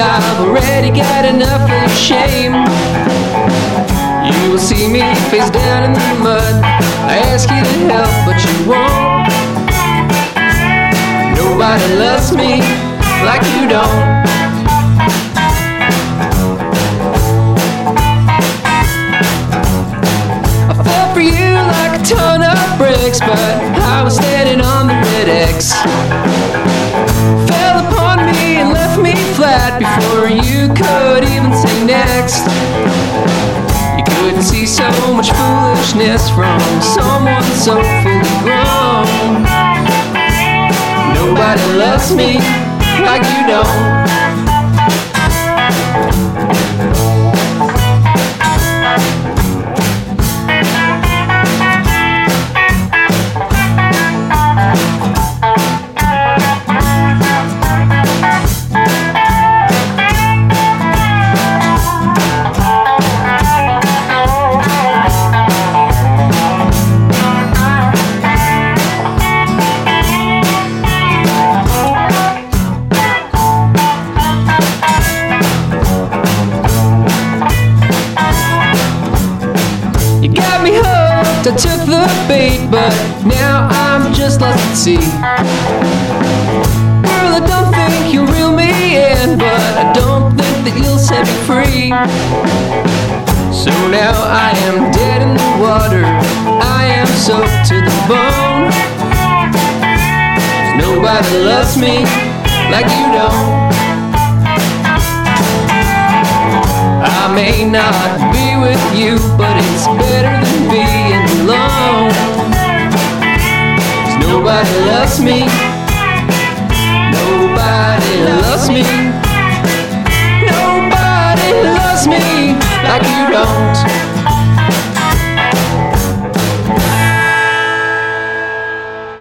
I've already got enough of shame. You will see me face down in the mud. I ask you to help, but you won't. Nobody loves me like you don't. I fell for you like a ton of bricks, but I was flat before you could even say next. You couldn't see so much foolishness from someone so fully grown. Nobody loves me like you don't. You got me hooked, I took the bait, but now I'm just lost at sea. Girl, I don't think you'll reel me in, but I don't think that you'll set me free. So now I am dead in the water, I am soaked to the bone. Nobody loves me like you don't. May not be with you, but it's better than being alone. 'Cause nobody loves me. Nobody loves me. Nobody loves me like you don't.